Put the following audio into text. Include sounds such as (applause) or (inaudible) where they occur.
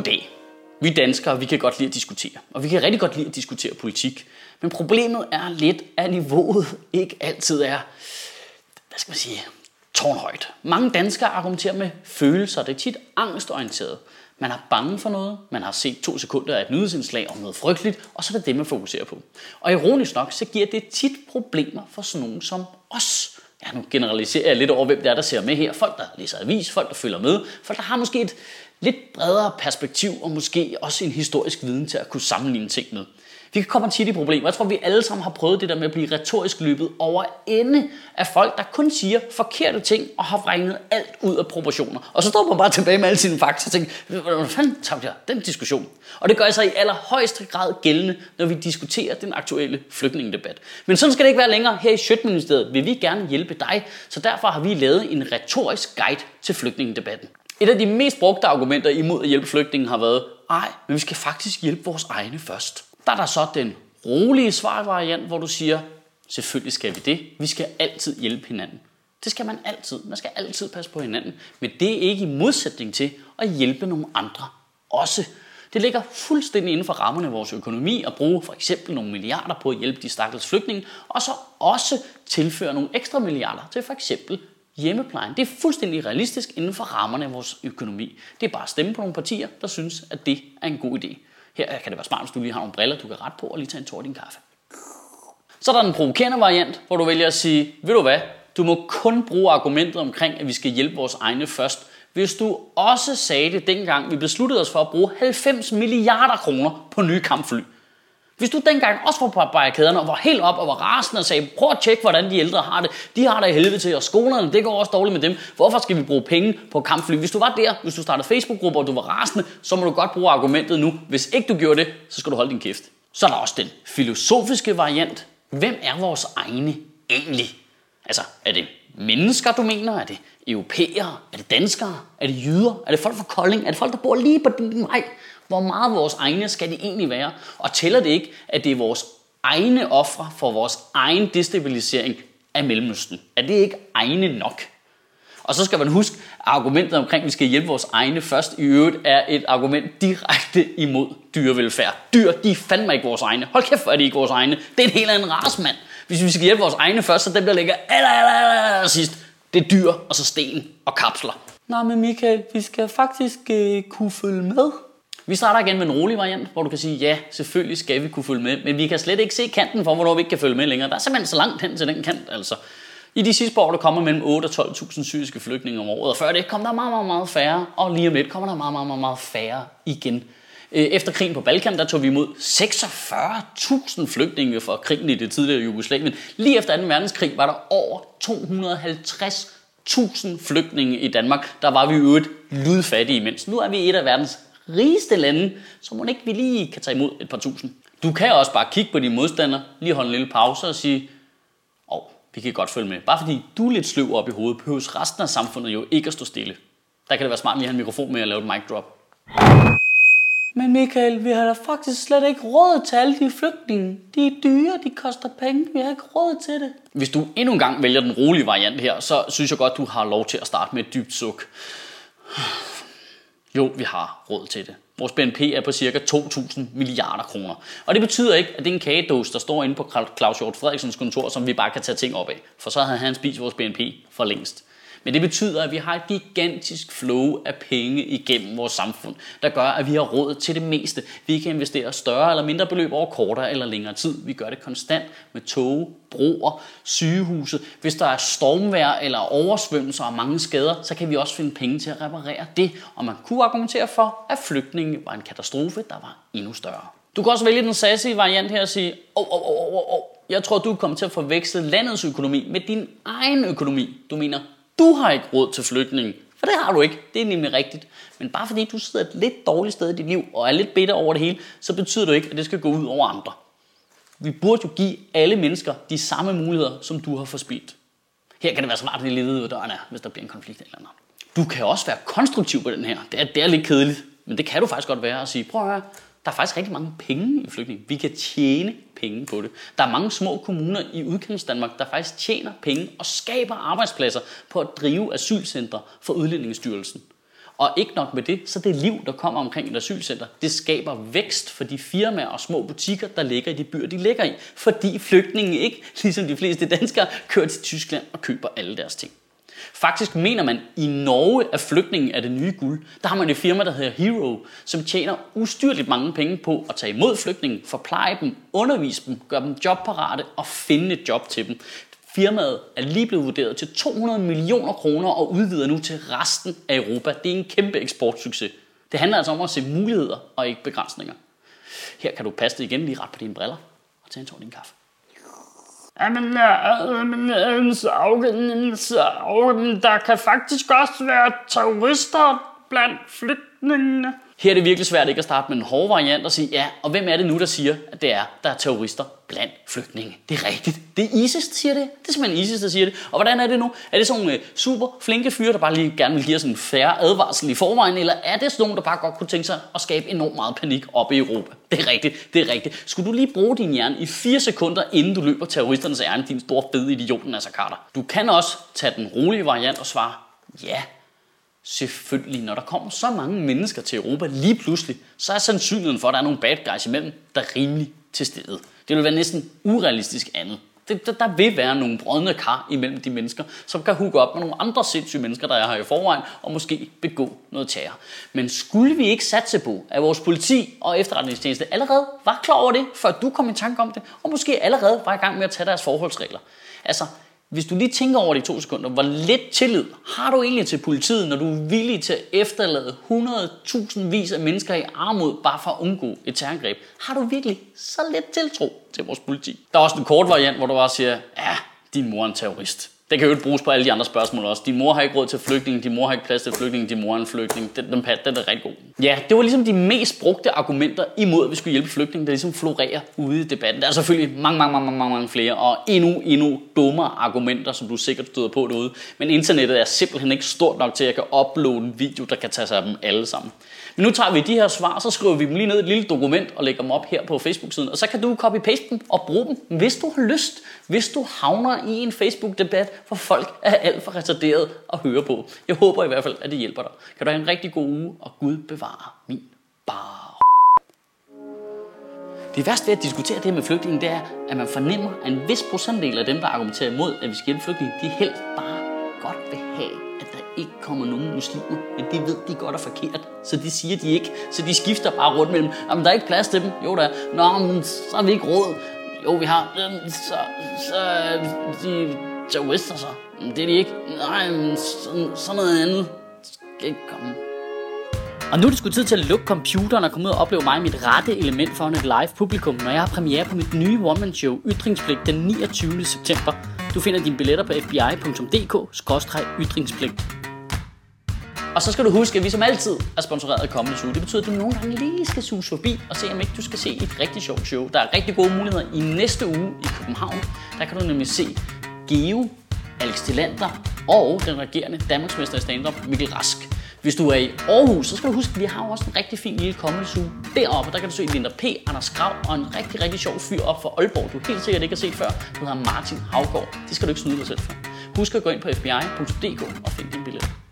Goddag. Vi danskere, vi kan godt lide at diskutere, og vi kan rigtig godt lide at diskutere politik. Men problemet er lidt, at niveauet ikke altid er, hvad skal man sige, tårnhøjt. Mange danskere argumenterer med følelser, det er tit angstorienteret. Man er bange for noget, man har set to sekunder af et nyhedsindslag om noget frygteligt, og så er det det, man fokuserer på. Og ironisk nok, så giver det tit problemer for sådan nogen som os. Ja, nu generaliserer jeg lidt over, hvem det er, der ser med her. Folk, der læser avis, folk, der følger med, folk, der har måske et lidt bredere perspektiv, og måske også en historisk viden til at kunne sammenligne ting med. Vi kan komme tit i problemer. Jeg tror, vi alle sammen har prøvet det der med at blive retorisk løbet over ende af folk, der kun siger forkerte ting og har vrænget alt ud af proportioner. Og så står man bare tilbage med alle sine fakta og tænker, hvordan fanden tabte jeg den diskussion? Og det gør sig i allerhøjeste grad gældende, når vi diskuterer den aktuelle flygtningedebat. Men sådan skal det ikke være længere. Her i Sjøtministeriet vil vi gerne hjælpe dig, så derfor har vi lavet en retorisk guide til flygtningedebatten. Et af de mest brugte argumenter imod at hjælpe flygtningen har været, nej, men vi skal faktisk hjælpe vores egne først. Der er der så den rolige svarvariant, hvor du siger, selvfølgelig skal vi det. Vi skal altid hjælpe hinanden. Det skal man altid. Man skal altid passe på hinanden. Men det er ikke i modsætning til at hjælpe nogle andre også. Det ligger fuldstændig inden for rammerne af vores økonomi at bruge for eksempel nogle milliarder på at hjælpe de stakkels flygtninge, og så også tilføre nogle ekstra milliarder til for eksempel hjemmeplejen. Det er fuldstændig realistisk inden for rammerne af vores økonomi. Det er bare at stemme på nogle partier, der synes, at det er en god idé. Her kan det være smart, hvis du lige har nogle briller, du kan rette på og lige tage en tår af din kaffe. Så er der den provokerende variant, hvor du vælger at sige, ved du hvad, du må kun bruge argumentet omkring, at vi skal hjælpe vores egne først, hvis du også sagde det dengang, vi besluttede os for at bruge 90 milliarder kroner på nye kampfly. Hvis du dengang også var på barrikaderne og var helt op og var rasende og sagde, prøv at tjekke, hvordan de ældre har det. De har det i helvede til, og skolerne, det går også dårligt med dem. Hvorfor skal vi bruge penge på kampfly? Hvis du var der, hvis du startede Facebook-grupper, og du var rasende, så må du godt bruge argumentet nu. Hvis ikke du gjorde det, så skal du holde din kæft. Så er der også den filosofiske variant. Hvem er vores egne egentlig? Altså, er det mennesker, du mener? Er det europæere? Er det danskere? Er det jyder? Er det folk fra Kolding? Er det folk, der bor lige på din vej? Hvor meget vores egne skal det egentlig være? Og tæller det ikke, at det er vores egne ofre for vores egen destabilisering af Mellemøsten? Er det ikke egne nok? Og så skal man huske, at argumentet omkring, at vi skal hjælpe vores egne først, i øvrigt er et argument direkte imod dyrevelfærd. Dyr, de er fandme ikke vores egne. Hold kæft, hvor er de ikke vores egne. Det er en helt anden ras, mand. Hvis vi skal hjælpe vores egne først, så dem, der ligger aller, aller, aller, aller sidst, det er dyr, og så sten og kapsler. Nej, men Michael, vi skal faktisk øh, kunne følge med. Vi starter igen med en rolig variant, hvor du kan sige, ja, selvfølgelig skal vi kunne følge med, men vi kan slet ikke se kanten for, hvornår vi ikke kan følge med længere. Der er simpelthen så langt hen til den kant, altså. I de sidste år, der kommer mellem 8 og 12.000 syriske flygtninge om året, og før det kom der meget, meget, meget færre, og lige om lidt kommer der meget, meget, meget, meget færre igen. Øh, efter krigen på Balkan, der tog vi imod 46.000 flygtninge fra krigen i det tidligere Jugoslavien. Lige efter 2. verdenskrig var der over 250.000 flygtninge i Danmark. Der var vi jo et lydfattige imens. Nu er vi et af verdens rigeste lande, så må ikke vi lige kan tage imod et par tusind. Du kan også bare kigge på dine modstandere, lige holde en lille pause og sige, åh, oh, vi kan godt følge med. Bare fordi du er lidt sløv op i hovedet, behøves resten af samfundet jo ikke at stå stille. Der kan det være smart lige at have en mikrofon med at lave et mic drop. Men Michael, vi har da faktisk slet ikke råd til alle de flygtninge. De er dyre, de koster penge. Vi har ikke råd til det. Hvis du endnu en gang vælger den rolige variant her, så synes jeg godt, du har lov til at starte med et dybt suk. Jo, vi har råd til det. Vores BNP er på cirka 2.000 milliarder kroner. Og det betyder ikke, at det er en kagedås, der står inde på Claus Hjort Frederiksens kontor, som vi bare kan tage ting op af. For så havde han spist vores BNP for længst. Men det betyder, at vi har et gigantisk flow af penge igennem vores samfund, der gør, at vi har råd til det meste. Vi kan investere større eller mindre beløb over kortere eller længere tid. Vi gør det konstant med tog, broer, sygehuse. Hvis der er stormvejr eller oversvømmelser og mange skader, så kan vi også finde penge til at reparere det. Og man kunne argumentere for, at flygtningen var en katastrofe, der var endnu større. Du kan også vælge den sassy variant her og sige, åh, åh, åh, åh, åh, jeg tror, du kommer til at forveksle landets økonomi med din egen økonomi. Du mener du har ikke råd til flygtninge. For det har du ikke. Det er nemlig rigtigt. Men bare fordi du sidder et lidt dårligt sted i dit liv, og er lidt bitter over det hele, så betyder det ikke, at det skal gå ud over andre. Vi burde jo give alle mennesker de samme muligheder, som du har forspildt. Her kan det være smart at lige ud af døren er, hvis der bliver en konflikt eller andet. Du kan også være konstruktiv på den her. Det er, det er lidt kedeligt, men det kan du faktisk godt være at sige, prøv at høre, der er faktisk rigtig mange penge i flygtning. Vi kan tjene penge på det. Der er mange små kommuner i udkants Danmark, der faktisk tjener penge og skaber arbejdspladser på at drive asylcentre for Udlændingsstyrelsen. Og ikke nok med det, så det liv, der kommer omkring et asylcenter, det skaber vækst for de firmaer og små butikker, der ligger i de byer, de ligger i. Fordi flygtninge ikke, (laughs) ligesom de fleste danskere, kører til Tyskland og køber alle deres ting. Faktisk mener man i Norge, at flygtningen er det nye guld. Der har man et firma, der hedder Hero, som tjener ustyrligt mange penge på at tage imod flygtningen, forpleje dem, undervise dem, gøre dem jobparate og finde et job til dem. Firmaet er lige blevet vurderet til 200 millioner kroner og udvider nu til resten af Europa. Det er en kæmpe eksportsucces. Det handler altså om at se muligheder og ikke begrænsninger. Her kan du passe det igen lige ret på dine briller og tage en tår din kaffe. Jamen, jamen, jamen, der kan faktisk også være terrorister blandt flygtningene. Her er det virkelig svært ikke at starte med en hård variant og sige, ja, og hvem er det nu, der siger, at det er, der er terrorister? Blandt flygtninge? Det er rigtigt. Det er ISIS, der siger det. Det er simpelthen ISIS, der siger det. Og hvordan er det nu? Er det sådan nogle øh, super flinke fyre, der bare lige gerne vil give os en færre advarsel i forvejen, eller er det sådan nogle, der bare godt kunne tænke sig at skabe enormt meget panik op i Europa? Det er rigtigt, det er rigtigt. Skulle du lige bruge din hjerne i 4 sekunder, inden du løber terroristernes ærne, din store fede idioten, altså Carter? Du kan også tage den rolige variant og svare, ja, Selvfølgelig, når der kommer så mange mennesker til Europa lige pludselig, så er sandsynligheden for, at der er nogle bad guys imellem, der er rimelig til stede. Det vil være næsten urealistisk andet. Det, der, der vil være nogle brødne kar imellem de mennesker, som kan hugge op med nogle andre sindssyge mennesker, der er her i forvejen, og måske begå noget terror. Men skulle vi ikke satse på, at vores politi og efterretningstjeneste allerede var klar over det, før du kom i tanke om det, og måske allerede var i gang med at tage deres forholdsregler? Altså, hvis du lige tænker over de to sekunder, hvor lidt tillid har du egentlig til politiet, når du er villig til at efterlade 100.000 vis af mennesker i armod, bare for at undgå et terrorangreb? Har du virkelig så lidt tiltro til vores politi? Der er også en kort variant, hvor du bare siger, ja, din mor er en terrorist. Det kan jo ikke bruges på alle de andre spørgsmål også. Din mor har ikke råd til flygtning, din mor har ikke plads til flygtning, din mor er en flygtning. Den, den, den er rigtig god. Ja, det var ligesom de mest brugte argumenter imod, at vi skulle hjælpe flygtninge, der ligesom florerer ude i debatten. Der er selvfølgelig mange, mange, mange, mange, mange flere, og endnu, endnu dummere argumenter, som du sikkert støder på derude. Men internettet er simpelthen ikke stort nok til, at jeg kan uploade en video, der kan tage sig af dem alle sammen. Men nu tager vi de her svar, så skriver vi dem lige ned i et lille dokument og lægger dem op her på Facebook-siden. Og så kan du copy-paste dem og bruge dem, hvis du har lyst. Hvis du havner i en Facebook-debat, hvor folk er alt for retarderet at høre på. Jeg håber i hvert fald, at det hjælper dig. Kan du have en rigtig god uge, og Gud bevare min bar. Det værste ved at diskutere det med flygtninge, det er, at man fornemmer, at en vis procentdel af dem, der argumenterer imod, at vi skal hjælpe flygtninge, de helst bare godt vil have ikke kommer nogen muslimer, men det ved de godt er forkert, så det siger de ikke. Så de skifter bare rundt mellem, jamen der er ikke plads til dem, jo der er, nå, men så har vi ikke råd. Jo, vi har, så, så de terrorister så. Men det er de ikke. Nej, men sådan, sådan noget andet skal ikke komme. Og nu er det sgu tid til at lukke computeren og komme ud og opleve mig mit rette element foran et live publikum, når jeg har premiere på mit nye one-man-show Ytringspligt den 29. september. Du finder dine billetter på fbi.dk-ytringspligt. Og så skal du huske, at vi som altid er sponsoreret af Comedy Zoo. Det betyder, at du nogle gange lige skal suge forbi og se, om ikke du skal se et rigtig sjovt show. Der er rigtig gode muligheder i næste uge i København. Der kan du nemlig se Geo, Alex Tillander og den regerende Danmarksmester i stand Mikkel Rask. Hvis du er i Aarhus, så skal du huske, at vi har også en rigtig fin lille comedy zoo deroppe. Der kan du se Linda P., Anders Grav og en rigtig, rigtig sjov fyr op fra Aalborg, du helt sikkert ikke har set før. Du hedder Martin Havgård. Det skal du ikke snyde dig selv for. Husk at gå ind på fbi.dk og finde din billet.